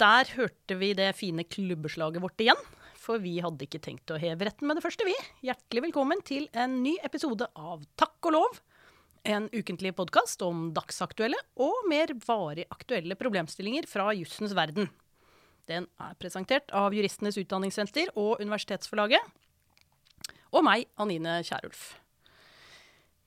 der hørte vi det fine klubbeslaget vårt igjen. For vi hadde ikke tenkt å heve retten med det første, vi. Hjertelig velkommen til en ny episode av Takk og lov. En ukentlig podkast om dagsaktuelle og mer varig aktuelle problemstillinger fra jussens verden. Den er presentert av Juristenes Utdanningssenter og Universitetsforlaget. Og meg, Anine Kierulf.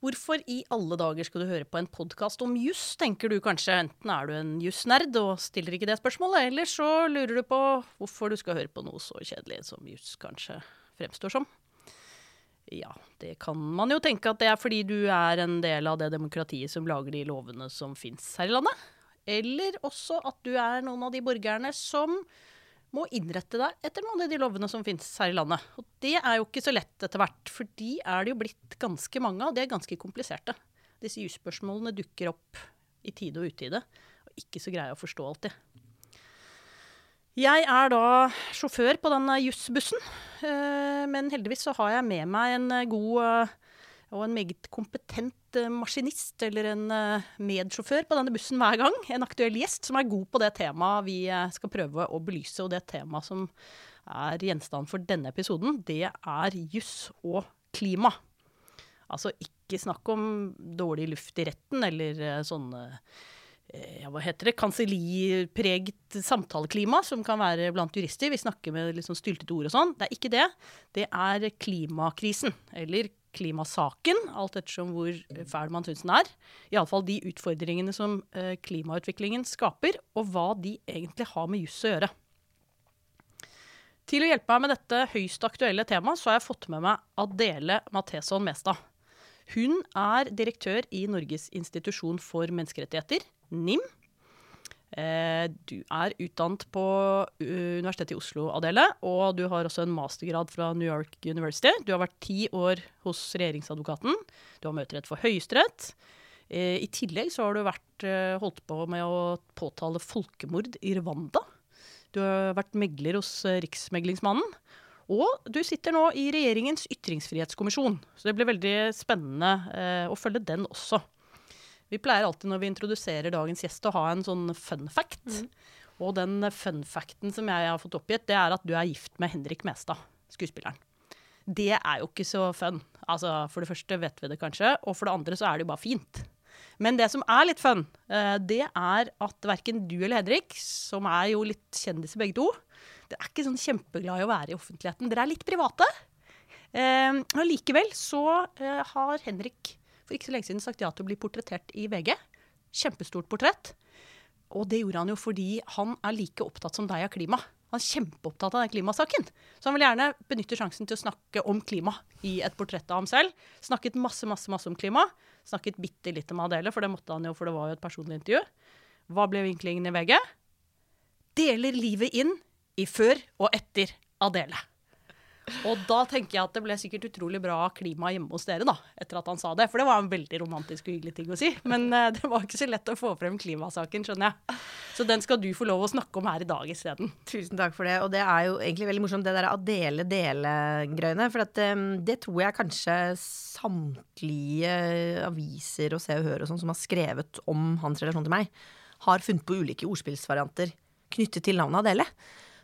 Hvorfor i alle dager skal du høre på en podkast om juss, tenker du kanskje. Enten er du en jussnerd og stiller ikke det spørsmålet, eller så lurer du på hvorfor du skal høre på noe så kjedelig som juss kanskje fremstår som. Ja, det kan man jo tenke at det er fordi du er en del av det demokratiet som lager de lovene som fins her i landet. Eller også at du er noen av de borgerne som må innrette deg etter noen av de lovene som finnes her i landet. Og det er jo ikke så lett etter hvert, for de er det jo blitt ganske mange av. De er ganske kompliserte. Disse jusspørsmålene dukker opp i tide og utide, og ikke så greie å forstå alltid. Jeg er da sjåfør på denne jussbussen, eh, men heldigvis så har jeg med meg en god eh, og en meget kompetent uh, maskinist eller en uh, medsjåfør på denne bussen hver gang. En aktuell gjest som er god på det temaet vi uh, skal prøve å belyse. Og det temaet som er gjenstand for denne episoden, det er juss og klima. Altså ikke snakk om dårlig luft i retten eller sånne ja, hva heter det, kansellipreget samtaleklima som kan være blant jurister. Vi snakker med liksom styltete ord og sånn. Det er ikke det. Det er klimakrisen, eller klimasaken, alt ettersom hvor fæl man syns den er. Iallfall de utfordringene som eh, klimautviklingen skaper, og hva de egentlig har med juss å gjøre. Til å hjelpe meg med dette høyst aktuelle temaet, så har jeg fått med meg Adele Matheson Mestad. Hun er direktør i Norges institusjon for menneskerettigheter, NIM. Eh, du er utdannet på uh, Universitetet i Oslo, Adele, og du har også en mastergrad fra New York University. Du har vært ti år hos regjeringsadvokaten. Du har møterett for Høyesterett. Eh, I tillegg så har du vært, holdt på med å påtale folkemord i Rwanda. Du har vært megler hos Riksmeglingsmannen. Og du sitter nå i regjeringens ytringsfrihetskommisjon, så det blir veldig spennende å følge den også. Vi pleier alltid når vi introduserer dagens gjest å ha en sånn fun fact. Mm. Og den fun facten som jeg har fått oppgitt, det er at du er gift med Henrik Mestad, skuespilleren. Det er jo ikke så fun. Altså, For det første vet vi det kanskje, og for det andre så er det jo bare fint. Men det som er litt fun, eh, det er at verken du eller Henrik, som er jo litt kjendiser begge to, dere er ikke sånn kjempeglad i å være i offentligheten. Dere er litt private. Allikevel likevel så eh, har Henrik for ikke så lenge siden sagt ja til å bli portrettert i VG. Kjempestort portrett. Og det gjorde han jo fordi han er like opptatt som deg av klima. Han er kjempeopptatt av den klimasaken. Så han vil gjerne benytte sjansen til å snakke om klima i et portrett av ham selv. Snakket masse, masse, masse om klima. Snakket bitte litt om Adele, for det måtte han jo, for det var jo et personlig intervju. Hva ble vinklingen i VG? Deler livet inn i før og etter Adele. Og da tenker jeg at det ble sikkert utrolig bra klima hjemme hos dere, da, etter at han sa det. For det var en veldig romantisk og hyggelig ting å si. Men uh, det var ikke så lett å få frem klimasaken, skjønner jeg. Så den skal du få lov å snakke om her i dag isteden. Tusen takk for det. Og det er jo egentlig veldig morsomt, det der Adele-dele-greiene. For at, um, det tror jeg kanskje samtlige aviser og Se og Hør og sånn som har skrevet om hans relasjon til meg, har funnet på ulike ordspillsvarianter knyttet til navnet Adele.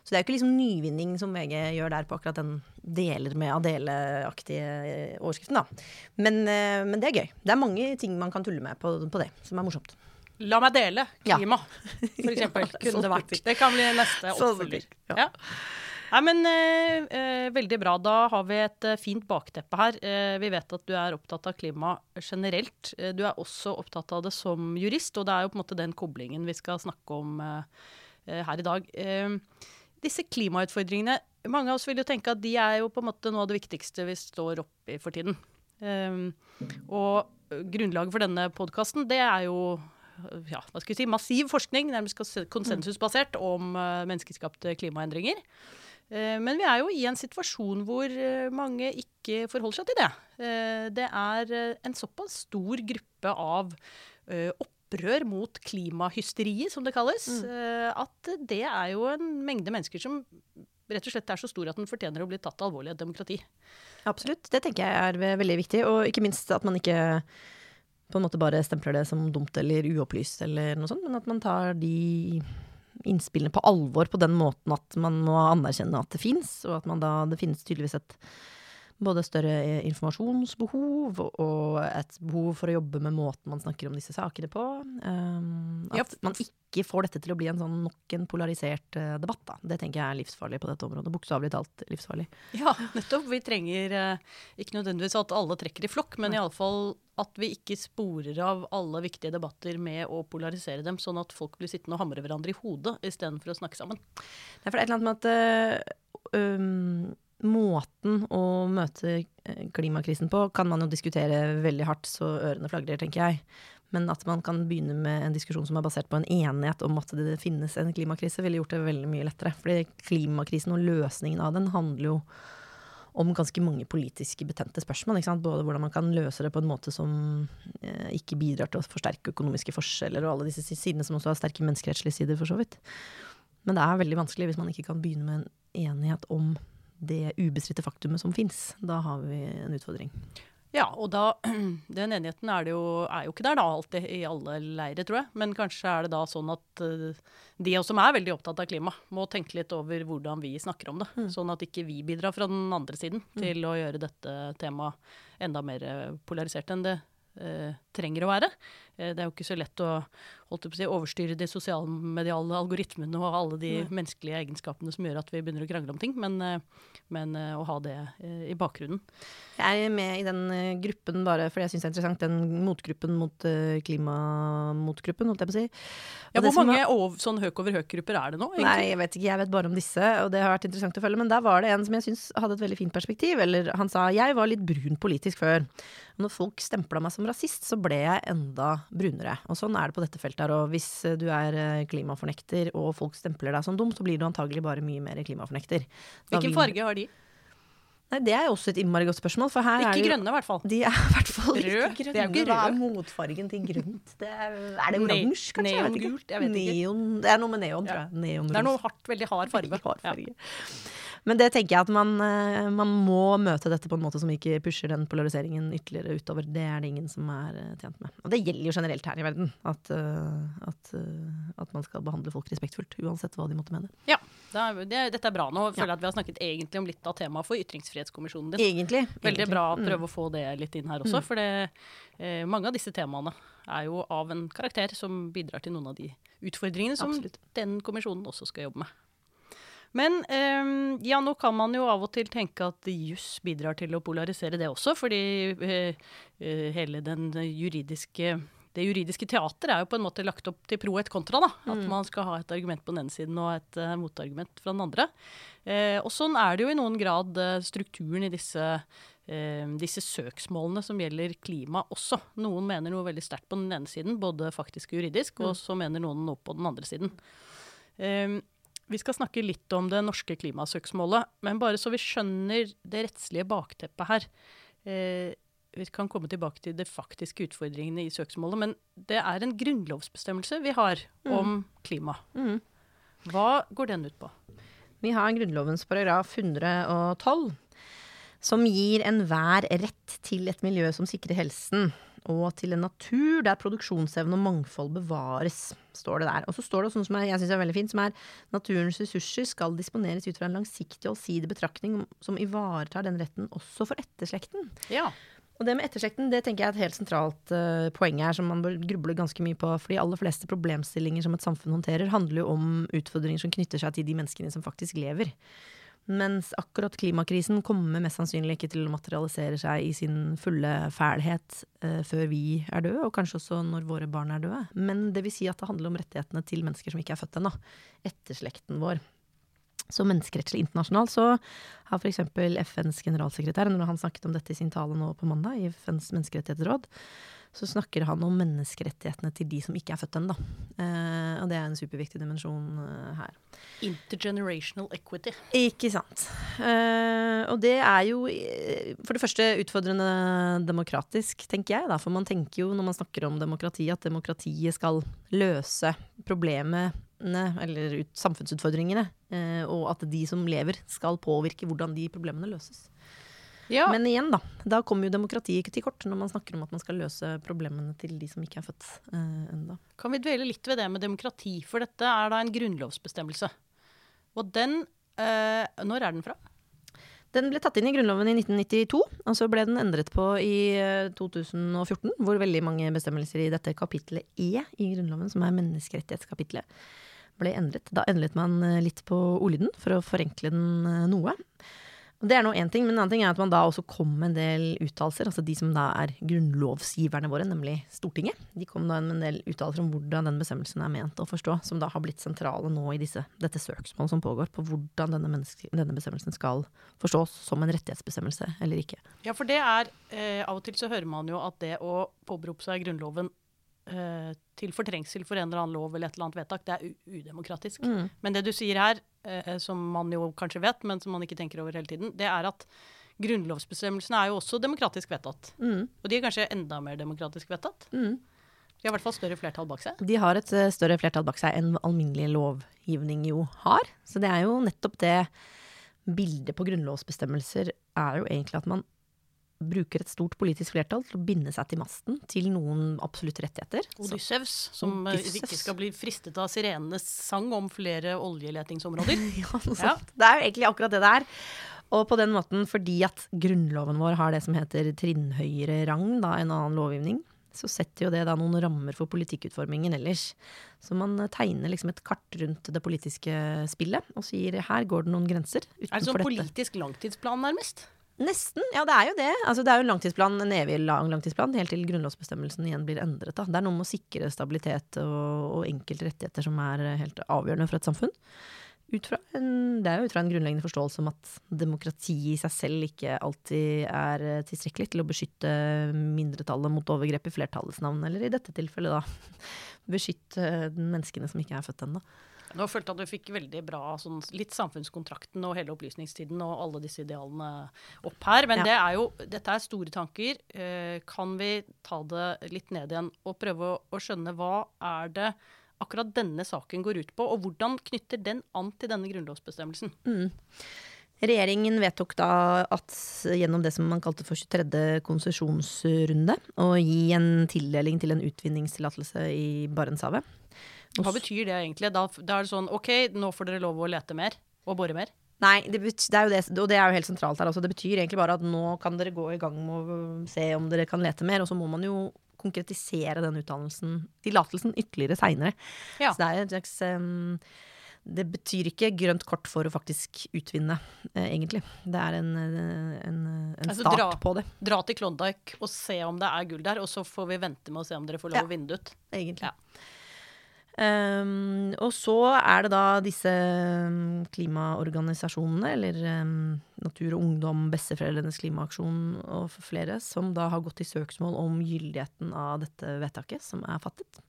Så det er jo ikke liksom nyvinning som VG gjør der på akkurat den deler med Adele-aktige eh, overskriften, da. Men, eh, men, det er gøy. Det er mange ting man kan tulle med på, på det, som er morsomt. La meg dele klima, ja. for eksempel. Kunne det vært. Det kan bli neste oppfølger. Ja. Nei, men eh, eh, Veldig bra. Da har vi et eh, fint bakteppe her. Eh, vi vet at du er opptatt av klima generelt. du er også opptatt av det som jurist, og det er jo på en måte den koblingen vi skal snakke om her i dag. Eh, disse klimautfordringene Mange av oss vil jo tenke at de er jo på en måte noe av det viktigste vi står oppi for tiden. Um, og grunnlaget for denne podkasten, det er jo ja, hva skal vi si, massiv forskning, nærmest konsensusbasert, om uh, menneskeskapte klimaendringer. Uh, men vi er jo i en situasjon hvor uh, mange ikke forholder seg til det. det er en såpass stor gruppe av opp opprør mot klimahysteriet, som det kalles. Mm. Eh, at det er jo en mengde mennesker som rett og slett er så stor at den fortjener å bli tatt alvorlig av demokrati. Absolutt. Det tenker jeg er veldig viktig. Og ikke minst at man ikke på en måte bare stempler det som dumt eller uopplyst eller noe sånt, men at man tar de innspillene på alvor på den måten at man må anerkjenne at det fins, og at man da, det finnes tydeligvis et både større informasjonsbehov og et behov for å jobbe med måten man snakker om disse sakene på. Um, at man ikke får dette til å bli en sånn nok en polarisert eh, debatt. Da. Det tenker jeg er livsfarlig på dette området. Bokstavelig talt livsfarlig. Ja, nettopp. Vi trenger eh, ikke nødvendigvis at alle trekker i flokk, men iallfall at vi ikke sporer av alle viktige debatter med å polarisere dem, sånn at folk blir sittende og hamre hverandre i hodet istedenfor å snakke sammen. Det er for det er et eller annet med at øh, øhm, måten å møte øh, klimakrisen på kan man jo diskutere veldig hardt så ørene flagrer, tenker jeg. Men at man kan begynne med en diskusjon som er basert på en enighet om at det finnes en klimakrise, ville gjort det veldig mye lettere. Fordi klimakrisen og løsningen av den handler jo om ganske mange politiske betente spørsmål. Både hvordan man kan løse det på en måte som eh, ikke bidrar til å forsterke økonomiske forskjeller, og alle disse sidene som også har sterke menneskerettslige sider, for så vidt. Men det er veldig vanskelig hvis man ikke kan begynne med en enighet om det ubestridte faktumet som fins. Da har vi en utfordring. Ja, og da, den enigheten er, det jo, er jo ikke der da alltid i alle leirer, tror jeg. Men kanskje er det da sånn at uh, de som er veldig opptatt av klima, må tenke litt over hvordan vi snakker om det. Sånn at ikke vi bidrar fra den andre siden til å gjøre dette temaet enda mer eh, polarisert enn det eh, trenger å være. Eh, det er jo ikke så lett å å si, overstyre de sosialmediale algoritmene og alle de menneskelige egenskapene som gjør at vi begynner å krangle om ting, men, eh, men eh, å ha det i bakgrunnen. Jeg er med i den gruppen bare fordi jeg syns det er interessant, den motgruppen mot klimamotgruppen, holdt jeg på å si. Ja, hvor mange ov, sånn høk over høk-grupper er det nå? egentlig? Nei, jeg vet ikke. Jeg vet bare om disse, og det har vært interessant å følge. Men der var det en som jeg syns hadde et veldig fint perspektiv. Eller han sa jeg var litt brun politisk før. Når folk stempla meg som rasist, så ble jeg enda brunere. Og sånn er det på dette feltet her. Og hvis eh, du er eh, klimafornekter og folk stempler deg som dum, så blir du antagelig bare mye mer klimafornekter. Da Hvilken farge har de? Nei, det er jo også et innmari godt spørsmål, for her er Ikke er grønne, i hvert fall. De er i hvert fall Rød? ikke Det grønne. er grønne. Hva er motfargen til grønt? Det er, er det oransje, kanskje? Neongult, jeg vet ikke. Neon, det er noe med neon, tror Ja. jeg. Neon Det er noe hardt, veldig hard farge. Hard Ja. Men det tenker jeg at man, eh, man må møte dette på en måte som ikke pusher den polariseringen ytterligere utover. Det er det ingen som er eh, tjent med. Og det gjelder jo generelt her i verden. At, eh, at, at man skal behandle folk respektfullt, uansett hva de måtte mene. Ja, det er, det, dette er bra. Nå føler jeg at vi har snakket egentlig om litt av temaet for Ytringsfrihetskommisjonen din. Egentlig. Veldig egentlig. bra å Mm. prøve å få det litt inn her også, for det, eh, mange av disse temaene er jo av en karakter som bidrar til noen av de utfordringene som Absolutt. den kommisjonen også skal jobbe med. Men eh, ja, nå kan man jo av og til tenke at juss bidrar til å polarisere det også, fordi eh, eh, hele den juridiske det juridiske teater er jo på en måte lagt opp til pro et kontra. da, At man skal ha et argument på den ene siden og et uh, motargument fra den andre. Eh, og sånn er det jo i noen grad eh, strukturen i disse, disse søksmålene som gjelder klima også. Noen mener noe veldig sterkt på den ene siden, både faktisk og juridisk, og så mener noen noe på den andre siden. Eh, vi skal snakke litt om det norske klimasøksmålet, men bare så vi skjønner det rettslige bakteppet her. Eh, vi kan komme tilbake til de faktiske utfordringene i søksmålet, men det er en grunnlovsbestemmelse vi har om klima. Mm. Hva går den ut på? Vi har Grunnlovens paragraf 112, som gir enhver rett til et miljø som sikrer helsen, og til en natur der produksjonsevne og mangfold bevares, står det der. Og så står det sånn som jeg, synes er veldig fint, som er naturens ressurser skal disponeres ut fra en langsiktig og allsidig betraktning som ivaretar den retten også for etterslekten. Ja. Og det med etterslekten det tenker jeg er et helt sentralt uh, poeng her, som man bør gruble ganske mye på. For de aller fleste problemstillinger som et samfunn håndterer, handler jo om utfordringer som knytter seg til de menneskene som faktisk lever. Mens akkurat klimakrisen kommer mest sannsynlig ikke til å materialisere seg i sin fulle fælhet eh, før vi er døde, og kanskje også når våre barn er døde. Men det vil si at det handler om rettighetene til mennesker som ikke er født ennå. Etterslekten vår. Så menneskerettslig internasjonalt så har f.eks. FNs generalsekretær, når han snakket om dette i sin tale nå på mandag i FNs menneskerettighetsråd, så snakker han om menneskerettighetene til de som ikke er født ennå. Eh, og det er en superviktig dimensjon eh, her. Intergenerational equity. Ikke sant. Eh, og det er jo for det første utfordrende demokratisk, tenker jeg. Da. For man tenker jo når man snakker om demokrati, at demokratiet skal løse problemene, eller ut, samfunnsutfordringene. eh, og at de som lever, skal påvirke hvordan de problemene løses. Ja. Men igjen, da. Da kommer jo demokratiet ikke til kort når man snakker om at man skal løse problemene til de som ikke er født eh, ennå. Kan vi dvele litt ved det med demokrati, for dette er da en grunnlovsbestemmelse. Og den eh, Når er den fra? Den ble tatt inn i Grunnloven i 1992, og så ble den endret på i 2014, hvor veldig mange bestemmelser i dette kapittelet E i Grunnloven, som er menneskerettighetskapitlet, ble endret. Da endret man litt på ordlyden for å forenkle den noe. Det er nå én ting, men en annen ting er at man da også kom med en del uttalelser. Altså de som da er grunnlovsgiverne våre, nemlig Stortinget. De kom da med en del uttalelser om hvordan den bestemmelsen er ment å forstå. Som da har blitt sentrale nå i disse, dette søksmålet som pågår, på hvordan denne, denne, bestemmelsen skal forstås som en rettighetsbestemmelse eller ikke. Ja, for det er eh, Av og til så hører man jo at det å påberope seg Grunnloven eh, til fortrengsel for en eller annen lov eller et eller annet vedtak, det er udemokratisk. Mm. Men det du sier her, eh, som man jo kanskje vet, men som man ikke tenker over hele tiden, det er at grunnlovsbestemmelsene er jo også demokratisk vedtatt. Mm. Og de er kanskje enda mer demokratisk vedtatt. Mm. De har i hvert fall større flertall bak seg. De har et uh, større flertall bak seg enn alminnelig lovgivning jo har. Så det er jo nettopp det bildet på grunnlovsbestemmelser er jo egentlig at man bruker et stort politisk flertall til å binde seg til masten til noen absolutte rettigheter. Odyssevs, som Odysseus. Ikke skal bli fristet av sirenenes sang om flere oljeletingsområder. ja, ja. Det er jo egentlig akkurat det det er. Og på den måten, fordi at grunnloven vår har det som heter trinnhøyere rang da, enn annen lovgivning, så setter jo det da noen rammer for politikkutformingen ellers. Så man tegner liksom et kart rundt det politiske spillet og sier her går det noen grenser. utenfor dette. Er det sånn politisk langtidsplan, nærmest? Nesten. Ja, det er jo det. Altså, det er jo en langtidsplan, en evig lang langtidsplan, helt til grunnlovsbestemmelsen igjen blir endret. Da. Det er noe med å sikre stabilitet og, og enkelte rettigheter som er helt avgjørende for et samfunn. En, det er jo ut fra en grunnleggende forståelse om at demokrati i seg selv ikke alltid er tilstrekkelig til å beskytte mindretallet mot overgrep i flertallets navn, eller i dette tilfellet da beskytte menneskene som ikke er født ennå. Nå følte jeg at du fikk veldig bra sånn, litt samfunnskontrakten og hele opplysningstiden og alle disse idealene opp her. Men ja. det er jo, dette er store tanker. Eh, kan vi ta det litt ned igjen og prøve å, å, skjønne hva er det akkurat denne saken går ut på, og hvordan knytter den an til denne grunnlovsbestemmelsen? Mm. Regjeringen vedtok da at gjennom det som man kalte for 23. konsesjonsrunde, å gi en tildeling til en utvinningstillatelse i Barentshavet. Hva betyr det egentlig? Da, da, er det sånn OK, nå får dere lov å lete mer og bore mer? Nei, det, det, er jo det, og det er jo helt sentralt her også. Det betyr egentlig bare at nå kan dere gå i gang med å se om dere kan lete mer, og så må man jo konkretisere den utdannelsen, tillatelsen, ytterligere seinere. Ja. Så det er et slags um, det betyr ikke grønt kort for å faktisk utvinne, eh, egentlig. Det er en, en, en altså, start dra, på det. Dra til Klondyke og se om det er gull der, og så får vi vente med å se om dere får lov ja, å vinne det ut. Egentlig. Ja. Um, og så er det da disse um, klimaorganisasjonene, eller um, Natur og Ungdom, Besteforeldrenes klimaaksjon og flere, som da har gått i søksmål om gyldigheten av dette vedtaket som er fattet.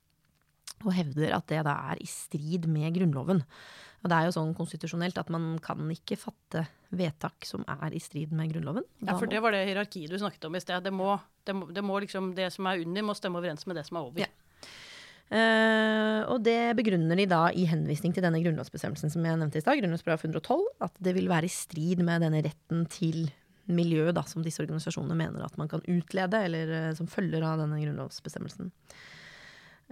Og hevder at det da er i strid med Grunnloven. Og det er jo sånn konstitusjonelt at man kan ikke fatte vedtak som er i strid med Grunnloven. Ja, for det var det hierarkiet du snakket om i sted. Det, må, det, må, det, må liksom, det som er under, må stemme overens med det som er over. Ja. Uh, og det begrunner de da i henvisning til denne grunnlovsbestemmelsen som jeg nevnte i stad, grunnlovsparagraf 112, at det vil være i strid med denne retten til miljø da, som disse organisasjonene mener at man kan utlede, eller uh, som følger av denne grunnlovsbestemmelsen.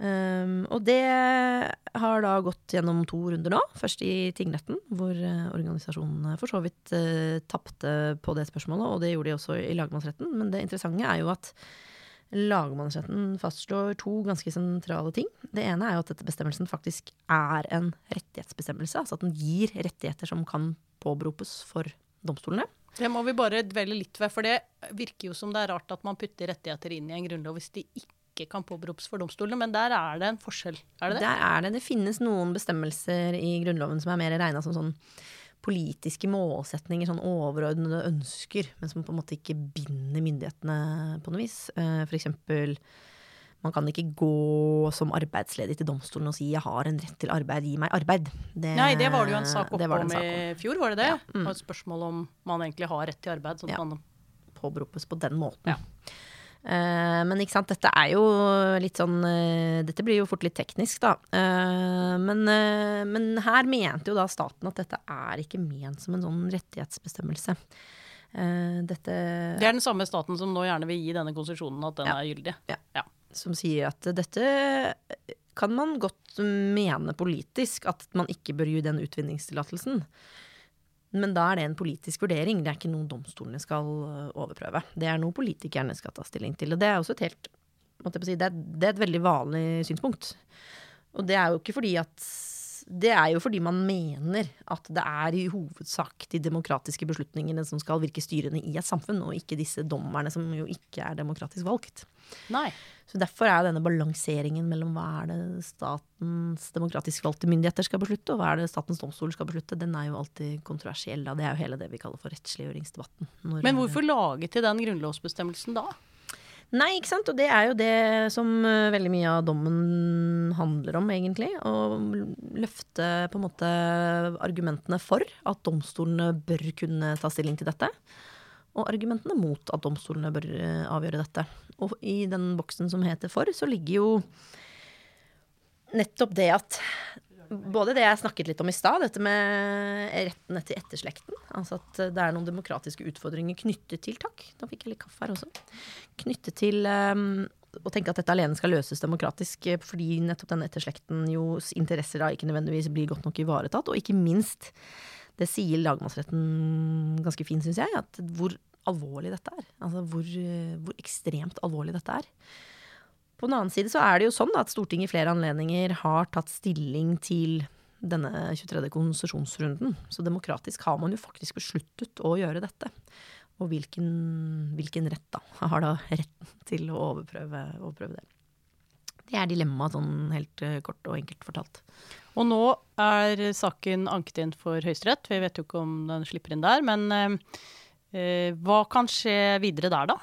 Um, og det har da gått gjennom to runder nå. Først i tingretten, hvor uh, organisasjonene for så vidt tapte på det spørsmålet, og det gjorde de også i lagmannsretten. Men det interessante er jo at Lagmannsretten fastslår to ganske sentrale ting. Det ene er jo at dette bestemmelsen faktisk er en rettighetsbestemmelse. Altså at den gir rettigheter som kan påberopes for domstolene. Det må vi bare dvele litt ved, for det virker jo som det er rart at man putter rettigheter inn i en grunnlov hvis de ikke kan påberopes for domstolene, men der er det en forskjell, er det det? Der er det. Det finnes noen bestemmelser i Grunnloven som er mer regna som sånn politiske målsetninger, sånn overordnede ønsker, men som på en måte ikke binder myndighetene på noe vis. Uh, for eksempel man kan ikke gå som arbeidsledig til domstolen og si 'jeg har en rett til arbeid, gi meg arbeid'. Det, Nei, det var det jo en sak oppe om i fjor, var det det? Ja. Mm. Et spørsmål om man egentlig har rett til arbeid. Sånn ja. man Påberopes på den måten. Ja. Uh, men ikke sant, dette er jo litt sånn uh, Dette blir jo fort litt teknisk, da. Uh, men, men, her mente jo da staten at dette er ikke ment som en sånn rettighetsbestemmelse. Eh, dette Det er den samme staten som nå gjerne vil gi denne konsesjonen at den Ja. er gyldig. som sier at dette kan man godt mene politisk, at man ikke bør gi den utvinningstillatelsen. Men da er det en politisk vurdering, det er ikke noe domstolene skal øh, overprøve. Det er noe politikerne skal ta stilling til. Og det er også et helt si, det, er, det er et veldig vanlig synspunkt. Og det er jo ikke fordi at det er jo fordi man mener at det er i hovedsak de demokratiske beslutningene som skal virke styrende i et samfunn, og ikke disse dommerne som jo ikke er demokratisk valgt. Nei. Så Derfor er denne balanseringen mellom hva er det statens demokratisk valgte myndigheter skal beslutte, og hva er det statens domstol skal beslutte, den er jo alltid kontroversiell. Da. Det er jo hele det vi kaller for rettsliggjøringsdebatten. Men hvorfor laget de den grunnlovsbestemmelsen da? Nei, ikke sant. Og det er jo det som eh, veldig mye av dommen handler om, egentlig. Å løfte på en måte argumentene for at domstolene bør kunne ta stilling til dette. Og argumentene mot at domstolene bør eh, avgjøre dette. Og i den boksen som heter for, så ligger jo nettopp det at både det jeg snakket litt om i stad, dette med retten etter etterslekten. Altså at det er noen demokratiske utfordringer knyttet til Takk, da fikk jeg litt kaffe her også. Knyttet til um, å tenke at dette alene skal løses demokratisk, eh, fordi nettopp denne etterslekten jo interesser da ikke nødvendigvis blir godt nok ivaretatt. Og ikke minst, det sier lagmannsretten ganske fint, syns jeg, at hvor alvorlig dette er. Altså hvor, eh, hvor ekstremt alvorlig dette er. På den annen side så er det jo sånn at Stortinget i flere anledninger har tatt stilling til denne 23. konsesjonsrunden. Så demokratisk har man jo faktisk besluttet å gjøre dette. Og hvilken, hvilken rett da har da retten til å overprøve, overprøve det. Det er dilemmaet sånn helt eh, kort og enkelt fortalt. Og nå er saken anket inn for Høyesterett. Vi vet jo ikke om den slipper inn der. Men eh, eh, hva kan skje videre der, da?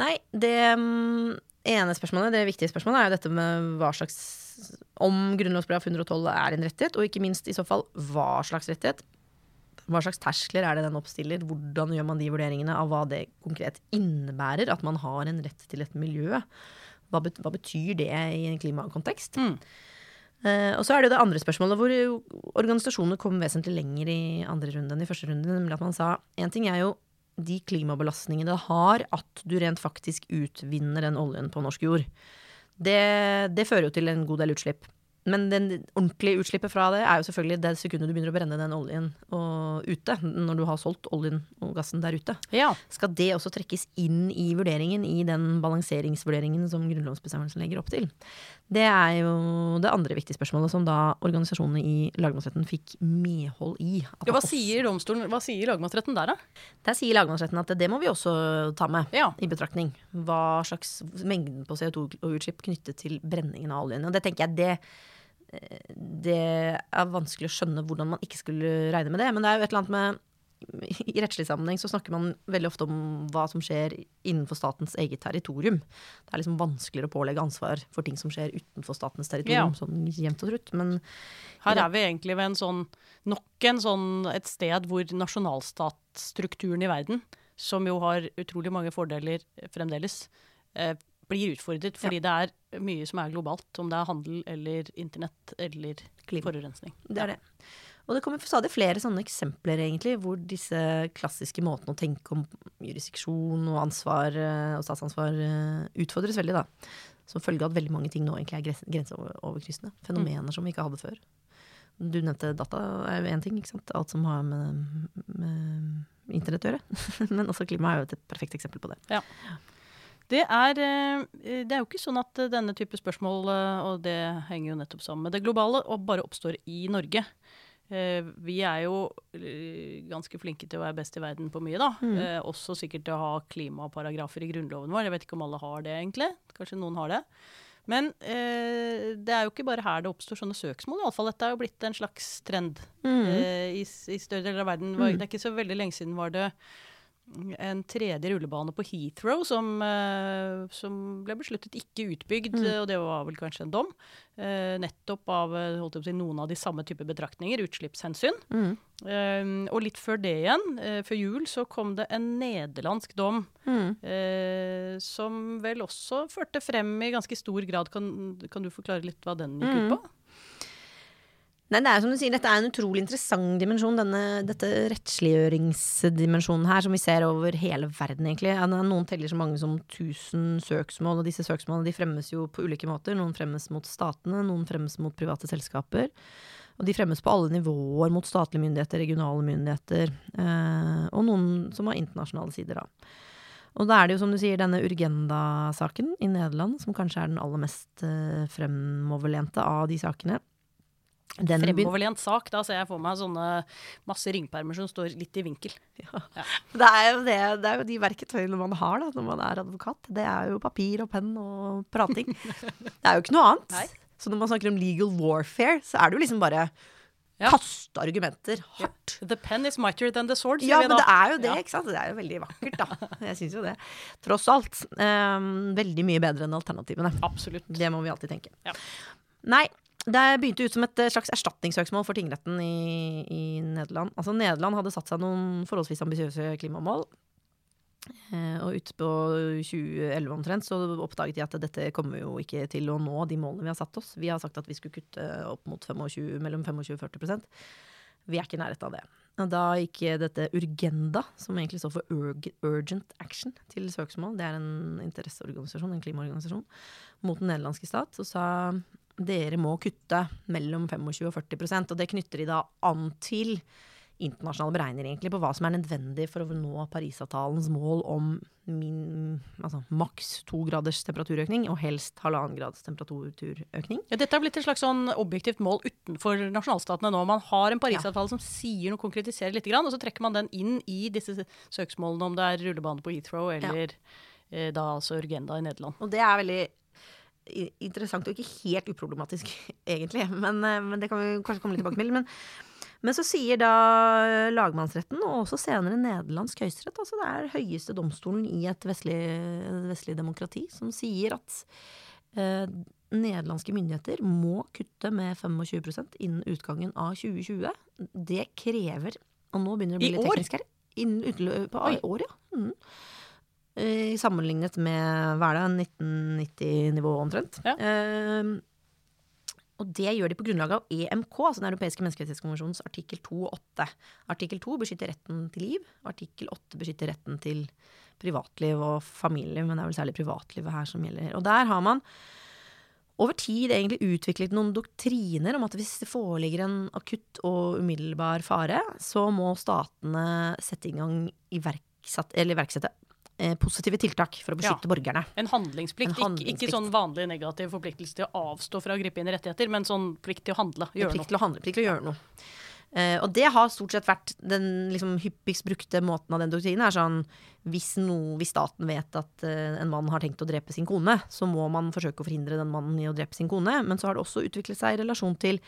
Nei, det mm, ene spørsmålet, det viktige spørsmålet, er jo dette med hva slags Om grunnlovsparagraf 112 er en rettighet, og ikke minst i så fall hva slags rettighet. Hva slags terskler er det den oppstiller? Hvordan gjør man de vurderingene av hva det konkret innebærer at man har en rett til et miljø? Hva, bet hva betyr det i en klimakontekst? Mm. Uh, og så er det jo det andre spørsmålet hvor organisasjonene kom vesentlig lenger i andre runde enn i første runde. Nemlig at man sa en ting er jo de klimabelastningene det har at du rent faktisk utvinner den oljen på norsk jord. Det, det fører jo til en god del utslipp. Men det ordentlige utslippet fra det er jo selvfølgelig det sekundet du begynner å brenne den oljen og ute. Når du har solgt oljen og gassen der ute. Ja. Skal det også trekkes inn i vurderingen, i den balanseringsvurderingen som grunnlovsbestemmelsen legger opp til? Det er jo det andre viktige spørsmålet som da organisasjonene i lagmannsretten fikk medhold i. Ja, hva sier domstolen, hva sier lagmannsretten der, da? der sier lagmannsretten at det må vi også ta med Ja. i betraktning. Hva slags mengden på CO2-utslipp knyttet til brenningen av oljen. Og det tenker jeg det, eh, det er vanskelig å skjønne hvordan man ikke skulle regne med det. Men det er jo et eller annet med i rettslig sammenheng så snakker man veldig ofte om hva som skjer innenfor statens eget territorium. Det er liksom vanskeligere å pålegge ansvar for ting som skjer utenfor statens territorium. Ja. Sånn jevnt og trutt. Men Her er vi egentlig ved en sånn, nok en sånn, et sted hvor nasjonalstatsstrukturen i verden, som jo har utrolig mange fordeler fremdeles, eh, blir utfordret. Fordi det er mye som er globalt, om det er handel eller internett eller Klima. forurensning. Det er det. Og det kommer stadig flere sånne eksempler, egentlig, hvor disse klassiske måtene å tenke om jurisdiksjon og ansvar eh, og statsansvar eh, utfordres veldig, da. Som følge av at veldig mange ting nå egentlig er grenseoverkryssende. Fenomener som vi ikke hadde før. Du nevnte data er jo én ting, ikke sant. Alt som har med, med internett å gjøre. Men også klima er jo et perfekt eksempel på det. Det er, eh, det er jo ikke sånn at denne type spørsmål, og det henger jo nettopp sammen med det globale, og bare oppstår i Norge. Eh, Vi er jo ganske flinke til å være best i verden på mye, da. Mm. Eh, Også sikkert til å ha klimaparagrafer i grunnloven vår. Jeg vet ikke om alle har det, egentlig. Kanskje noen har det. Men eh, det er jo ikke bare her det oppstår sånne søksmål. i alle fall. Dette er jo blitt en slags trend eh, i, i større deler av verden. Mm. Det er ikke så veldig lenge siden var det en tredje rullebane på Heathrow som, eh, som ble besluttet ikke utbygd, Mm. og det var vel kanskje en dom. Eh, nettopp av eh, si, noen av de samme type betraktninger, utslippshensyn. Mm. Eh, og litt før det igjen, før jul, så kom det en nederlandsk dom Mm. Uh, som vel også førte frem i ganske stor grad. Kan, kan du forklare litt hva den gikk Mm. ut på? Nei, det er som du sier, Dette er en utrolig interessant dimensjon, denne, dette rettsliggjøringsdimensjonen her, som vi ser over hele verden, egentlig. Noen teller så mange som 1000 søksmål, og disse søksmålene de fremmes jo på ulike måter. Noen fremmes mot statene, noen fremmes mot private selskaper. Og de fremmes på alle nivåer mot statlige myndigheter, regionale myndigheter, eh, og noen som har internasjonale sider, da. Og da er det jo som du sier denne Urgenda-saken i Nederland, som kanskje er den aller mest eh, fremoverlente av de sakene. Den Fremoverlent sak. Da ser jeg for meg sånne masse ringpermer som står litt i vinkel. Det er jo, det, det er jo de verketøyene man har da, når man er advokat. Det er jo papir og penn og prating. det er jo ikke noe annet. Nei. Så når man snakker om legal warfare, så er det jo liksom bare Ja. kaste argumenter hardt. The pen is mightier than the sword, sier Ja, vi men det er jo det, Ja. ikke sant? Det er jo veldig vakkert, da. Jeg syns jo det. Tross alt. Um, veldig mye bedre enn alternativene. Absolutt. Det må vi alltid tenke. Ja. Nei, det begynte ut som et eh, slags erstatningssøksmål for tingretten i, i Nederland. Altså Nederland hadde satt seg noen forholdsvis ambisiøse klimamål. Eh, og utpå 2011 omtrent så oppdaget de at dette kommer jo ikke til å nå de målene vi har satt oss. Vi har sagt at vi skulle kutte opp mot 25, mellom 25 og 40% Vi er ikke i nærheten av det. Og da gikk dette Urgenda, som egentlig står for Urg Urgent Action, til søksmål. Det er en interesseorganisasjon, en klimaorganisasjon, mot den nederlandske stat. Og sa dere må kutte mellom 25 og 40 prosent, Og det knytter de da an til internasjonale beregninger egentlig på hva som er nødvendig for å nå Parisavtalens mål om min, altså maks to graders temperaturøkning, og helst halvannen grads temperaturøkning. Ja, dette har blitt et slags sånn objektivt mål utenfor nasjonalstatene nå. Man har en Parisavtale som sier noe, konkretiserer litt, og så trekker man den inn i disse søksmålene, om det er rullebane på Heathrow eller eh, da altså Urgenda i Nederland. Og det er veldig interessant og ikke helt uproblematisk, egentlig. Men, eh, men det kan vi kanskje komme litt tilbake til. Men, men så sier da lagmannsretten, og også senere nederlandsk høyesterett, altså det er høyeste domstolen i et vestlig, vestlig demokrati, som sier at eh, nederlandske myndigheter må kutte med 25% innen utgangen av 2020. Det krever Og nå begynner det å bli litt teknisk her. Innen utløpet av i år, ja. Mm. Eh, sammenlignet med hva er det, 1990-nivå omtrent. Ja. Eh, og det gjør de på grunnlag av EMK, altså Den europeiske menneskerettighetskonvensjonens artikkel 2 og 8. Artikkel 2 beskytter retten til liv, artikkel 8 beskytter retten til privatliv og familie, men det er vel særlig privatlivet her som gjelder. Og der har man over tid egentlig utviklet noen doktriner om at hvis det foreligger en akutt og umiddelbar fare, så må statene sette i gang iverksatt, eller iverksette positive tiltak for å beskytte borgerne. En handlingsplikt, En Ikke, handlingsplikt. ikke sånn vanlig negativ forpliktelse til å avstå fra å gripe inn i rettigheter, men sånn plikt til å handle. Gjøre plikt noe. til å handle, plikt til å gjøre noe. Uh, og det har stort sett vært den liksom, hyppigst brukte måten av den doktrinen. er sånn, hvis, no, hvis staten vet at uh, en mann har tenkt å drepe sin kone, så må man forsøke å forhindre den mannen i å drepe sin kone. Men så har det også utviklet seg i relasjon til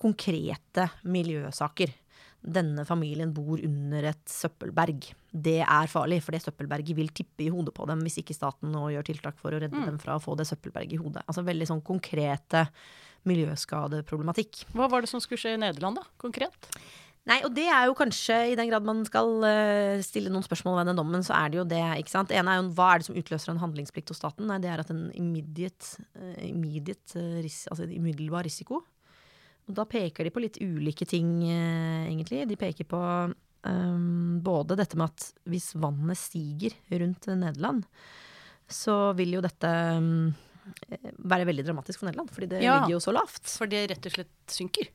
konkrete miljøsaker. Denne familien bor under et søppelberg. Det er farlig, for det søppelberget vil tippe i hodet på dem hvis ikke staten nå gjør tiltak for å redde dem fra å få det søppelberget i hodet. Altså veldig sånn konkrete miljøskadeproblematikk. Hva var det som skulle skje i Nederland, da, konkret? Nei, og det er jo kanskje, i den grad man skal eh, stille noen spørsmål ved den dommen, så er det jo det, ikke sant. Det ene er jo hva er det som utløser en handlingsplikt hos staten? Nei, det er at en immediate, eh, immediate eh, altså en umiddelbar risiko. Og da peker de på litt ulike ting, eh, egentlig. De peker på um, både dette med at hvis vannet stiger rundt Nederland, så vil jo dette um, være veldig dramatisk for Nederland, fordi det Ja. ligger jo så lavt. For det rett og slett synker.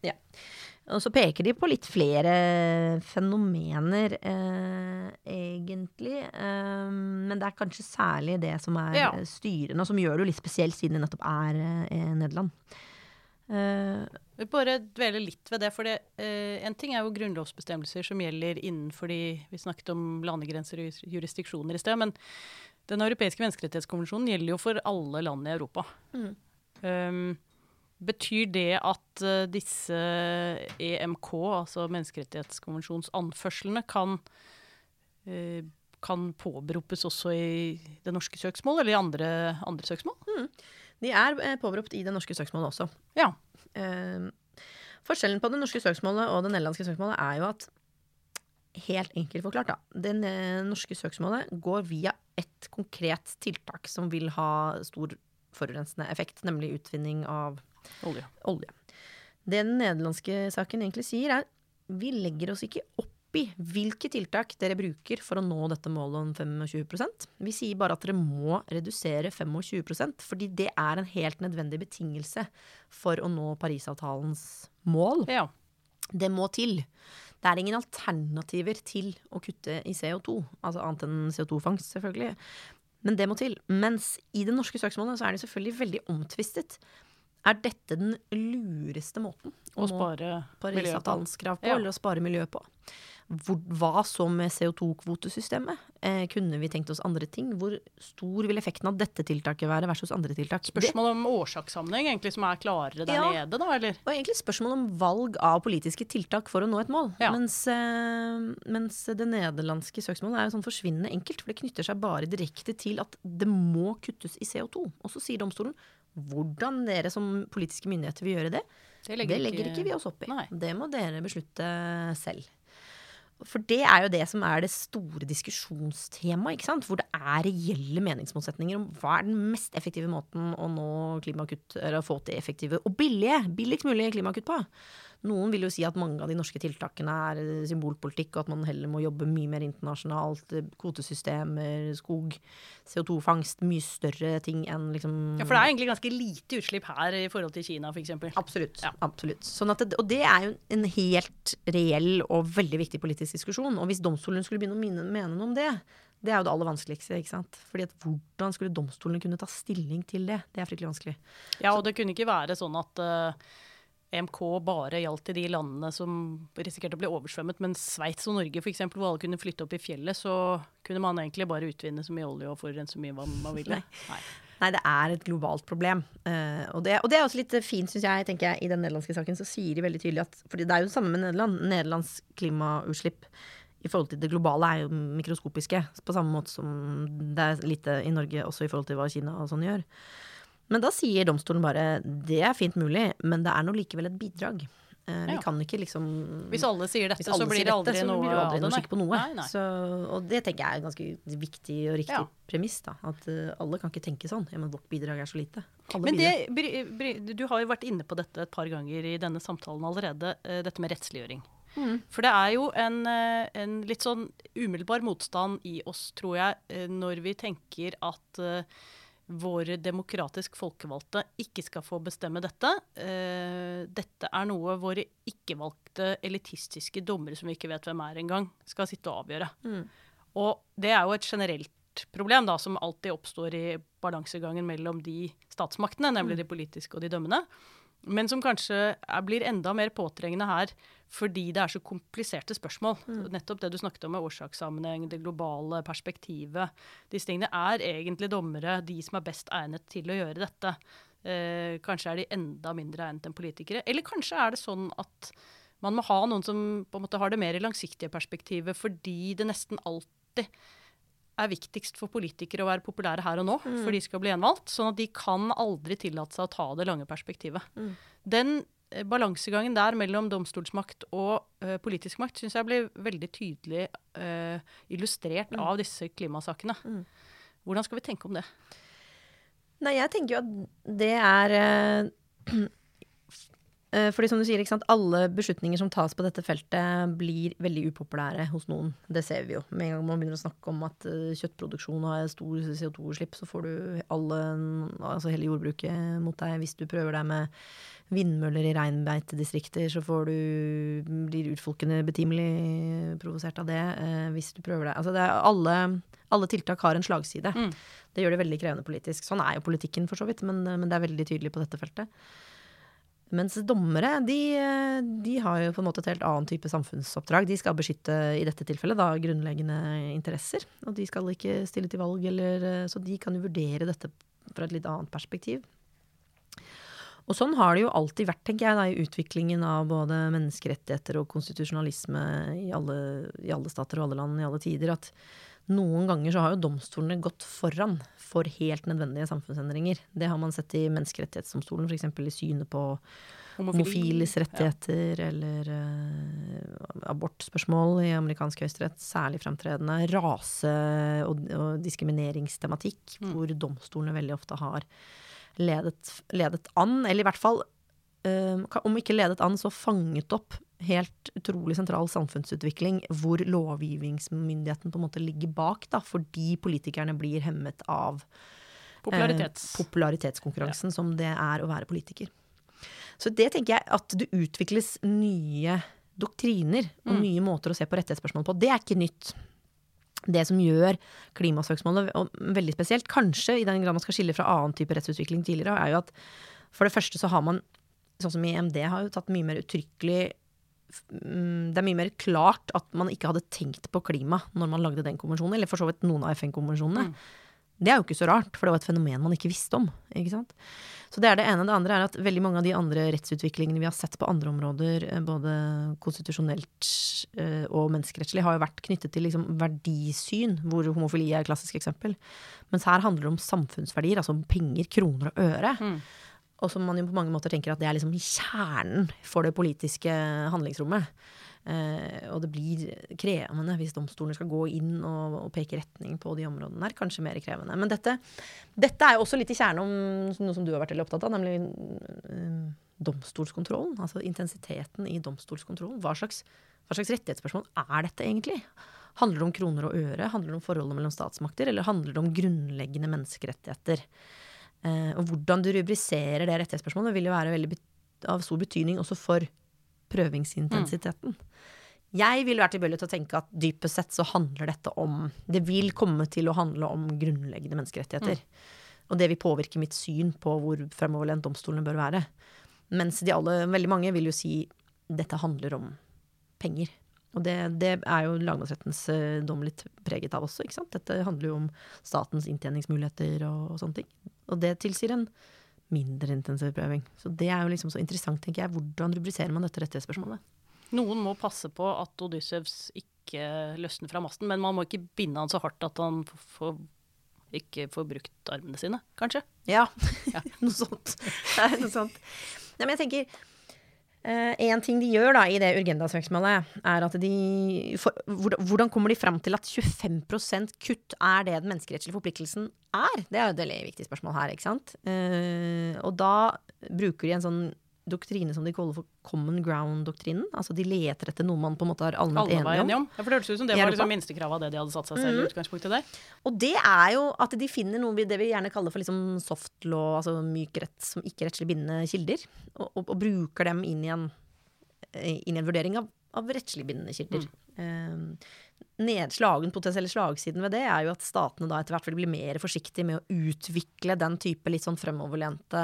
Og så peker de på litt flere fenomener, eh, egentlig. Eh, men det er kanskje særlig det som er Ja. styrende, og som gjør det jo litt spesielt, siden det nettopp er eh, Nederland. Eh, Vi bare dvele litt ved det, for det, uh, en ting er jo grunnlovsbestemmelser som gjelder innenfor de Vi snakket om landegrenser og jurisdiksjoner i sted, men den europeiske menneskerettighetskonvensjonen gjelder jo for alle land i Europa. Mm. Um, betyr det at uh, disse EMK, altså menneskerettighetskonvensjons anførslene, kan, uh, kan påberopes også i det norske søksmål, eller i andre, andre søksmål? De er eh, påberopt i det norske søksmålet også. Ja. Eh, forskjellen på det norske søksmålet og det nederlandske søksmålet er jo at Helt enkelt forklart, da. Det norske søksmålet går via ett konkret tiltak som vil ha stor forurensende effekt, nemlig utvinning av Olje. olje. Det den nederlandske saken egentlig sier, er vi legger oss ikke opp i hvilke tiltak dere bruker for å nå dette målet om 25% Vi sier bare at dere må redusere 25% fordi det er en helt nødvendig betingelse for å nå Parisavtalens mål. Ja. Det må til. Det er ingen alternativer til å kutte i CO2, altså annet enn CO2-fangst, selvfølgelig. Men det må til. Mens i det norske søksmålet så er det selvfølgelig veldig omtvistet. Er dette den lureste måten å å spare. Parisavtalens krav på, Ja. eller å spare miljøet på? Hvor, hva så med CO2-kvotesystemet? Eh, kunne vi tenkt oss andre ting? Hvor stor vil effekten av dette tiltaket være versus andre tiltak? Spørsmål om årsakssammenheng egentlig som er klarere der Ja. nede, da, eller? og egentlig spørsmål om valg av politiske tiltak for å nå et mål. Ja. Mens, eh, mens det nederlandske søksmålet er jo sånn forsvinnende enkelt, for det knytter seg bare direkte til at det må kuttes i CO2. Og så sier domstolen hvordan dere som politiske myndigheter vil gjøre det, Det det legger ikke vi oss opp i. Nei. Det må dere beslutte selv. For det er jo det som er det store diskusjonstemaet, ikke sant? hvor det er reelle meningsmotsetninger om hva er den mest effektive måten å nå klimakutt, eller få til effektive og billige, billigst mulig klimakutt på. Noen vil jo si at mange av de norske tiltakene er symbolpolitikk, og at man heller må jobbe mye mer internasjonalt. Kvotesystemer, skog, CO2-fangst, mye større ting enn liksom Ja, for det er egentlig ganske lite utslipp her i forhold til Kina, f.eks. Absolutt. Ja. absolutt. Sånn at det, og det er jo en helt reell og veldig viktig politisk diskusjon. Og hvis domstolen skulle begynne å mene, mene noe om det, det er jo det aller vanskeligste. ikke sant? Fordi at Hvordan skulle domstolene kunne ta stilling til det? Det er fryktelig vanskelig. Ja, og det kunne ikke være sånn at eh, EMK bare gjaldt i de landene som risikerte å bli oversvømmet, men Sveits og Norge f.eks., hvor alle kunne flytte opp i fjellet, så kunne man egentlig bare utvinne så mye olje og forurense så mye vann man ville. Nei. Nei, det er et globalt problem. Uh, og, det, og det er også litt fint, syns jeg. tenker jeg, I den nederlandske saken så sier de veldig tydelig at For det er jo det samme med Nederland. Nederlands klimautslipp i forhold til det globale er jo mikroskopiske. På samme måte som det er lite i Norge også i forhold til hva Kina og sånn gjør. Men da sier domstolen bare det er fint mulig, men det er nå likevel et bidrag. Eh, Vi Ja. kan ikke liksom Hvis alle sier dette, alle så blir det aldri dette, så noe blir det aldri noe skikk på noe. Nei, nei. Så, og det tenker jeg er en ganske viktig og riktig Ja. premiss. da, At uh, alle kan ikke tenke sånn. Ja, men vårt bidrag er så lite. Alle Men det, du har jo vært inne på dette et par ganger i denne samtalen allerede, eh, dette med rettsliggjøring. Mm. For det er jo en, eh, en litt sånn umiddelbar motstand i oss, tror jeg, når vi tenker at eh, våre demokratisk folkevalgte ikke skal få bestemme dette. Eh, dette er noe våre ikke-valgte elitistiske dommere, som vi ikke vet hvem er engang, skal sitte og avgjøre. Mm. Og det er jo et generelt problem da, som alltid oppstår i balansegangen mellom de statsmaktene, nemlig de politiske og de dømmende. Men som kanskje er, blir enda mer påtrengende her fordi det er så kompliserte spørsmål. Nettopp det du snakket om med årsakssammenheng, det globale perspektivet. Disse tingene er egentlig dommere de som er best egnet til å gjøre dette. Eh, kanskje er de enda mindre egnet enn politikere. Eller kanskje er det sånn at man må ha noen som på en måte har det mer i langsiktige perspektivet, fordi det nesten alltid er viktigst for politikere å være populære her og nå, for de skal bli gjenvalgt. Sånn at de kan aldri tillate seg å ta det lange perspektivet. Den eh, balansegangen der mellom domstolsmakt og eh, politisk makt syns jeg blir veldig tydelig eh, illustrert av disse klimasakene. Hvordan skal vi tenke om det? Nei, jeg tenker jo at det er eh, fordi som du sier, Alle beslutninger som tas på dette feltet, blir veldig upopulære hos noen. Det ser vi jo. Med en gang man begynner å snakke om at eh, kjøttproduksjon har stor CO2-utslipp, så får du alle, altså hele jordbruket mot deg. Hvis du prøver deg med vindmøller i reinbeitedistrikter, så får du, blir urfolkene betimelig provosert av det. Eh, hvis du prøver deg Altså det er alle, alle tiltak har en slagside. Mm. Det gjør det veldig krevende politisk. Sånn er jo politikken for så vidt, men, men det er veldig tydelig på dette feltet. Mens dommere, de, de har jo på en måte et helt annet type samfunnsoppdrag. De skal beskytte, i dette tilfellet, da grunnleggende interesser. Og de skal ikke stille til valg, eller, så de kan jo vurdere dette fra et litt annet perspektiv. Og sånn har det jo alltid vært, tenker jeg, da, i utviklingen av både menneskerettigheter og konstitusjonalisme i alle, i alle stater og alle land i alle tider. At noen ganger så har jo domstolene gått foran for helt nødvendige samfunnsendringer. Det har man sett i Menneskerettighetsdomstolen, f.eks. i synet på homofiles rettigheter eller uh, abortspørsmål i amerikansk høyesterett. Særlig fremtredende. Rase- og, og diskrimineringstematikk, Mm. hvor domstolene veldig ofte har ledet, ledet an, eller i hvert fall eh, om ikke ledet an, så fanget opp helt utrolig sentral samfunnsutvikling hvor lovgivningsmyndigheten på en måte ligger bak, da, fordi politikerne blir hemmet av Popularitets. eh, popularitetskonkurransen som det er å være politiker. Så det tenker jeg at det utvikles nye doktriner og nye måter å se på rettighetsspørsmål på. Det er ikke nytt. Det som gjør klimasøksmålet veldig spesielt, kanskje i den grad man skal skille fra annen type rettsutvikling tidligere, er jo at for det første så har man, sånn som IMD EMD, har jo tatt mye mer uttrykkelig mm, det er mye mer klart at man ikke hadde tenkt på klima når man lagde den konvensjonen, eller for så vidt noen av FN-konvensjonene. Det er jo ikke så rart, for det var et fenomen man ikke visste om. ikke? Så det er det ene. Det andre er at veldig mange av de andre rettsutviklingene vi har sett på andre områder, eh, både konstitusjonelt eh, og menneskerettslig, har jo vært knyttet til liksom verdisyn, hvor homofili er et klassisk eksempel. Mens her handler det om samfunnsverdier, altså om penger, kroner og øre. Og som man jo på mange måter tenker at det er liksom kjernen for det politiske handlingsrommet. Eh, og det blir krevende hvis domstolene skal gå inn og, og peke retning på de områdene der. Kanskje mer krevende. Men dette, dette er jo også litt i kjernen om noe som du har vært veldig opptatt av, nemlig eh, domstolskontrollen. Altså intensiteten i domstolskontrollen. Hva slags, hva slags rettighetsspørsmål er dette egentlig? Handler det om kroner og øre? Handler det om forholdet mellom statsmakter? Eller handler det om grunnleggende menneskerettigheter? Eh, og hvordan du rubriserer det rettighetsspørsmålet, vil jo være veldig av stor betydning også for prøvingsintensiteten. Jeg vil være tilbøyelig til å tenke at dypest sett så handler dette om Det vil komme til å handle om grunnleggende menneskerettigheter. Og det vil påvirke mitt syn på hvor fremoverlent domstolene bør være. Mens de alle, veldig mange vil jo si dette handler om penger. Og det, det er jo lagmannsrettens eh, dom litt preget av også. ikke sant? Dette handler jo om statens inntjeningsmuligheter og, og sånne ting. Og det tilsier en mindre intensiv prøving. Så det er jo liksom så interessant, tenker jeg. Hvordan rubriserer man dette rettighetsspørsmålet? Noen må passe på at Odyssevs ikke løsner fra masten, men man må ikke binde han så hardt at han får, ikke får brukt armene sine, kanskje. Ja, noe sånt. Det er noe sånt. Nei, men jeg tenker en ting de gjør da i det Urgenda-søksmålet, er at de for, hvordan kommer de fram til at 25% kutt er det den menneskerettslige forpliktelsen er? Det er jo et veldig viktig spørsmål her, ikke sant. Eh, og da bruker de en sånn doktrine som de kaller for common ground-doktrinen. Altså de leter etter noe man på en måte har allment enige om. Ja, for det hørtes ut som det var liksom minstekravet av det de hadde satt seg selv i utgangspunktet der. Og det er jo at de finner noe vi, det vi gjerne kaller for liksom soft law, altså myk rett som ikke rettslig bindende kilder, og, og, og bruker dem inn i en, inn i en vurdering av, av rettslig bindende kilder. Eh, nedslagen, potensielle slagsiden ved det er jo at statene da etter hvert vil bli mer forsiktige med å utvikle den type litt sånn fremoverlente,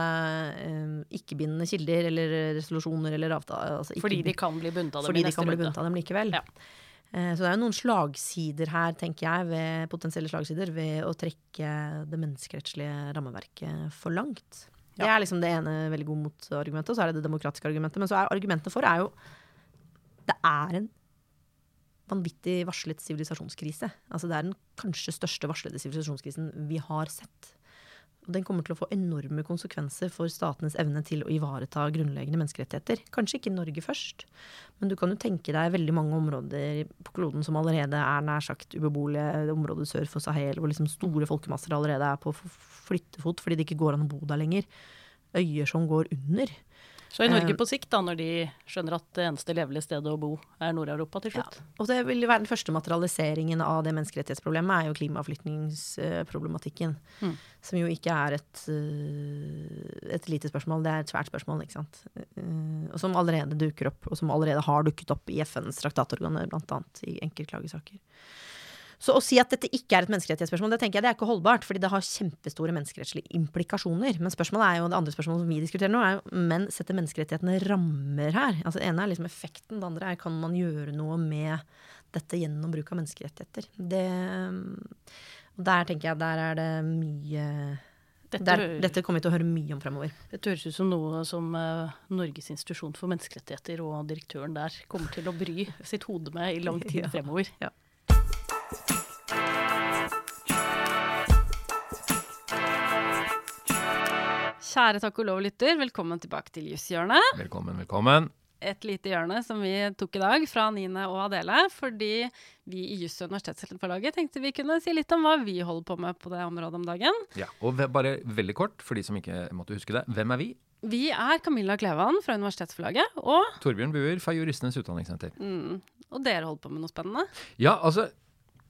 eh, ikke-bindende kilder eller resolusjoner eller avtaler. Altså Fordi de kan bli bundet av fordi i de kan bli bundet av dem likevel. Ja. Eh, Så det er jo noen slagsider her, tenker jeg, ved potensielle slagsider ved å trekke det menneskerettslige rammeverket for langt. Det er liksom det ene veldig gode motargumentet, og så er det det demokratiske argumentet. Men så er argumentene for er jo Det er en vanvittig varslet sivilisasjonskrise. Altså det er den kanskje største varslede sivilisasjonskrisen vi har sett. Og den kommer til å få enorme konsekvenser for statenes evne til å ivareta grunnleggende menneskerettigheter. Kanskje ikke Norge først, men du kan jo tenke deg veldig mange områder på kloden som allerede er nær sagt ubeboelige. Området sør for Sahel, hvor liksom store folkemasser allerede er på flyttefot fordi det ikke går an å bo der lenger. Øyer som går under. Så i Norge Eh, på sikt, da, når de skjønner at det eneste levelige stedet å bo er Nord-Europa til slutt. Ja. Og det vil jo være den første materialiseringen av det menneskerettighetsproblemet, er jo klimaflyktningsproblematikken. Mm. Som jo ikke er et, øh, et lite spørsmål, det er et svært spørsmål, ikke sant. Eh, Og som allerede dukker opp, og som allerede har dukket opp i FNs traktatorganer, annet i enkeltklagesaker. Så å si at dette ikke er et menneskerettighetsspørsmål, det tenker jeg det er ikke holdbart, fordi det har kjempestore menneskerettslige implikasjoner. Men spørsmålet er jo, det andre spørsmålet som vi diskuterer nå, er jo men setter menneskerettighetene rammer her? Altså Det ene er liksom effekten, det andre er kan man gjøre noe med dette gjennom bruk av menneskerettigheter. Det, der tenker jeg der er det mye Dette, der, Dette kommer vi til å høre mye om fremover. dette høres ut som noe som uh, Norges institusjon for menneskerettigheter og direktøren der kommer til å bry sitt hode med i lang tid Ja. fremover. Ja. Kjære takk og lov-lytter, velkommen tilbake til Jusshjørnet. Velkommen, velkommen. Et lite hjørne som vi tok i dag fra Nine og Adele, fordi vi i Juss og Universitetsforlaget tenkte vi kunne si litt om hva vi holder på med på det området om dagen. Ja, og bare veldig kort, for de som ikke måtte huske det. Hvem er vi? Vi er Camilla Klevan fra Universitetsforlaget, og, Torbjørn Buer fra Juristenes Utdanningssenter. mm, og dere holder på med noe spennende. Ja, altså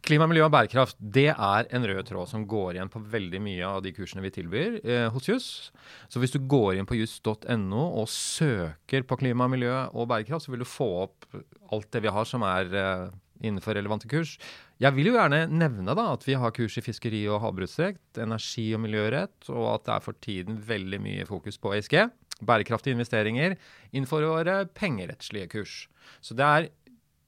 Klima, miljø og bærekraft det er en rød tråd som går igjen på veldig mye av de kursene vi tilbyr eh, hos Juss. Så hvis du går inn på juss.no og søker på klima, miljø og bærekraft, så vil du få opp alt det vi har som er eh, innenfor relevante kurs. Jeg vil jo gjerne nevne da at vi har kurs i fiskeri og havbruksrett, energi og miljørett, og at det er for tiden veldig mye fokus på ESG, bærekraftige investeringer, innenfor våre pengerettslige kurs. Så det er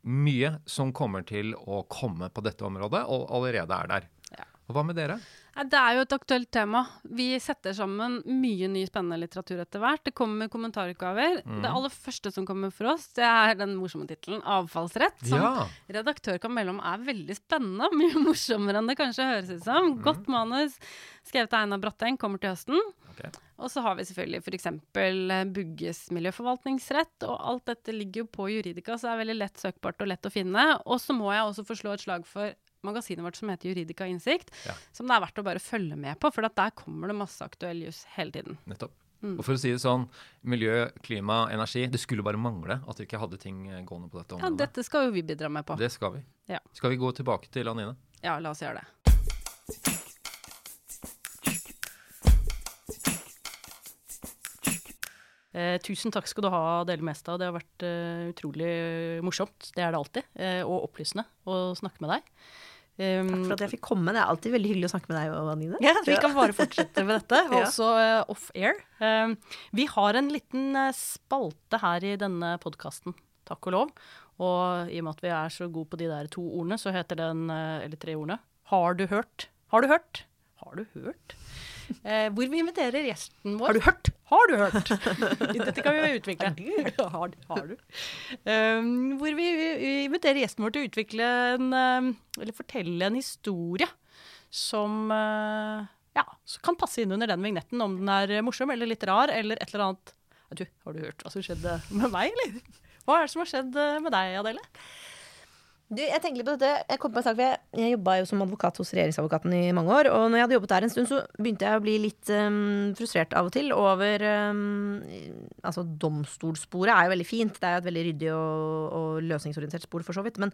mye som kommer til å komme på dette området, og allerede er der. Ja. Og hva med dere? Det er jo et aktuelt tema. Vi setter sammen mye ny spennende litteratur etter hvert. Det kommer kommentarutgaver. Det aller første som kommer for oss, det er den morsomme tittelen 'Avfallsrett'. Som Ja, redaktør kan melde om er veldig spennende. Mye morsommere enn det kanskje høres ut som. Godt manus. Skrevet av Einar Bratteng, kommer til høsten. Okay. Og så har vi selvfølgelig f.eks. Bugges miljøforvaltningsrett. Og alt dette ligger jo på Juridika, så det er veldig lett søkbart og lett å finne. Og så må jeg også få slå et slag for magasinet vårt som heter Juridika Innsikt, Ja. som det er verdt å bare følge med på, for at der kommer det masse aktuell jus hele tiden. Nettopp. Mm. Og for å si det sånn, miljø, klima, energi. Det skulle bare mangle at vi ikke hadde ting eh, gående på dette Ja, dette skal jo vi bidra med på. Det skal vi. Ja. Skal vi gå tilbake til Anine? Ja, la oss gjøre det. Eh, tusen takk skal du ha, Dele Mestad. Det har vært eh, utrolig morsomt. Det er det alltid. Eh, og opplysende å snakke med deg. Um, Takk for at jeg fikk komme. Det er alltid veldig hyggelig å snakke med deg, Anine. Ja, vi kan bare fortsette med dette, også uh, off-air. Um, vi har en liten eh, spalte her i denne podkasten, takk og lov. Og i og med at vi er så gode på de der to ordene, så heter den, eh, eller tre ordene, Har du hørt? Har du hørt? Har du hørt? Eh, hvor vi inviterer gjesten vår. Har du hørt? Har du hørt? Dette kan vi utvikle. Har, har du? Um, hvor vi, vi inviterer gjesten vår til å utvikle en um, Eller fortelle en historie som uh, ja, kan passe inn under den vignetten, om den er morsom eller litt rar eller et eller annet. Du, har du hørt hva som skjedde med meg, eller? Hva er det som har skjedd uh, med deg, Adele? Du, jeg tenker litt på dette. Jeg kom på en sak, jeg, jeg jobba jo som advokat hos regjeringsadvokaten i mange år. Og når jeg hadde jobbet der en stund, så begynte jeg å bli litt um, frustrert av og til over um, Altså, domstolssporet er jo veldig fint. Det er jo et veldig ryddig og, og løsningsorientert spor, for så vidt. Men,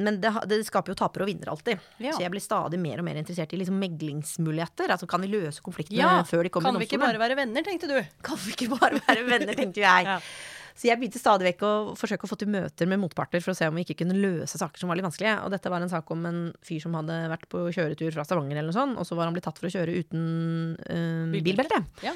men det, det skaper jo tapere og vinnere alltid. Ja. Så jeg blir stadig mer og mer interessert i liksom meglingsmuligheter. Altså, kan vi løse konfliktene Ja, før de kommer Kan vi ikke bare være venner, tenkte du? Kan vi ikke bare være venner, tenkte jeg. Ja. Så jeg begynte stadig vekk å forsøke å få til møter med motparter for å se om vi ikke kunne løse saker som var litt vanskelige. Og dette var en sak om en fyr som hadde vært på kjøretur fra Stavanger, eller noe sånt, og så var han blitt tatt for å kjøre uten Bilbelte. bilbelte. Ja.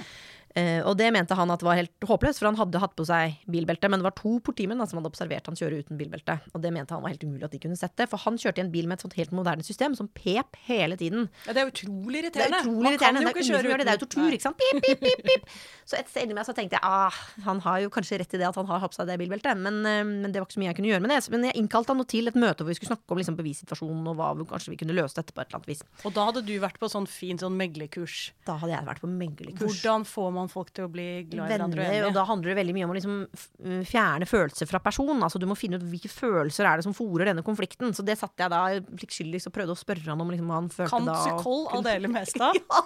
Eh, og det mente han at var helt håpløst, for han hadde hatt på seg bilbelte. Men det var to politimenn som hadde observert han kjøre uten bilbelte. Og det mente han var helt umulig at de kunne sett det. For han kjørte i en bil med et sånt helt moderne system som pep hele tiden. Ja, det er utrolig irriterende. Det er irriterende. utrolig Man kan irriterende. jo ikke kjøre uten. det. Er jo tortur, ikke sant? Pip, pip, pip, pip. Så et sted inni meg så tenkte jeg ah, han har jo kanskje rett i det at han har hatt på seg det bilbeltet, men, eh, men det var ikke så mye jeg kunne gjøre med det. Men jeg innkalte han til et møte hvor vi skulle snakke om liksom, bevissituasjonen og hva vi, kanskje vi kunne løse dette på et eller annet vis. Og da hadde du vært på sånn fin sånn meglerkurs. Da hadde jeg vært på meglerkurs. Hvordan får man folk til å bli glad i hverandre og da handler det veldig mye om å liksom fjerne følelser fra personen. Altså Du må finne ut hvilke følelser er det som fòrer denne konflikten. Så det satte jeg da pliktskyldigst og prøvde å spørre han om liksom, hva han følte Kan da. av psykol hele meste. ja.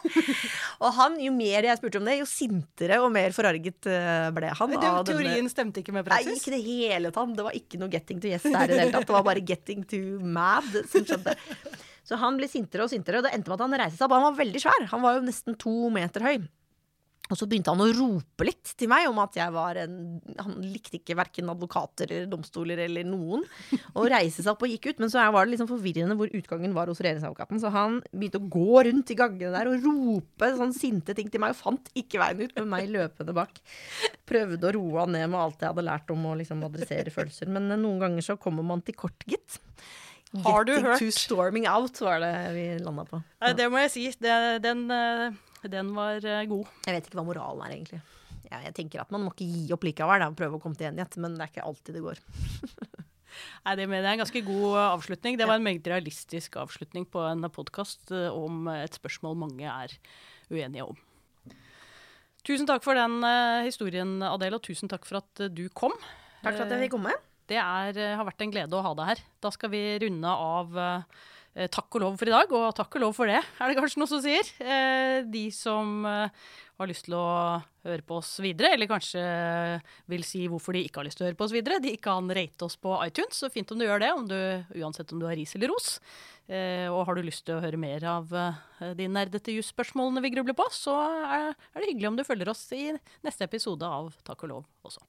Og han, jo mer jeg spurte om det, jo sintere og mer forarget eh, ble han. Men av teorien denne- stemte ikke med Nei, ikke det hele tatt. Det var ikke noe getting to yes der i det hele tatt. Det var bare getting to mad som skjedde. Så han ble sintere og sintere, og det endte med at han reiste seg opp. Han var veldig svær. Han var jo nesten to meter høy. Og så begynte han å rope litt til meg om at jeg var en Han likte ikke verken advokater eller domstoler eller noen. Og reiste seg opp og gikk ut. Men så var det liksom forvirrende hvor utgangen var hos regjeringsadvokaten. Så han begynte å gå rundt i gangene der og rope sånn sinte ting til meg, og fant ikke veien ut med meg løpende bak. Prøvde å roe han ned med alt jeg hadde lært om å liksom adressere følelser. Men eh, noen ganger så kommer man til kort, gitt. Har du Getting to storming out var det vi landa på. Ja. det må jeg si. Det, den, eh, den var eh, god. Jeg vet ikke hva moralen er, egentlig. Ja, jeg tenker at Man må ikke gi opp likevel da, og prøve å komme til enighet, men det er ikke alltid det går. Nei, det, mener jeg er en ganske god eh, avslutning. Det var en meget realistisk avslutning på en podkast om et spørsmål mange er uenige om. Tusen takk for den eh, historien, Adele, og tusen takk for at eh, du kom. Takk for at jeg fikk komme. Det er, eh, har vært en glede å ha deg her. Da skal vi runde av eh, takk og lov for i dag, og takk og lov for det, er det kanskje noe som sier. Eh, de som eh, har lyst til å høre på oss videre, eller kanskje vil si hvorfor de ikke har lyst til å høre på oss videre, de kan rate oss på iTunes, så fint om du gjør det, om du, uansett om du har ris eller ros. Eh, og har du lyst til å høre mer av eh, de nerdete jusspørsmålene vi grubler på, så er det hyggelig om du følger oss i neste episode av Takk og lov også.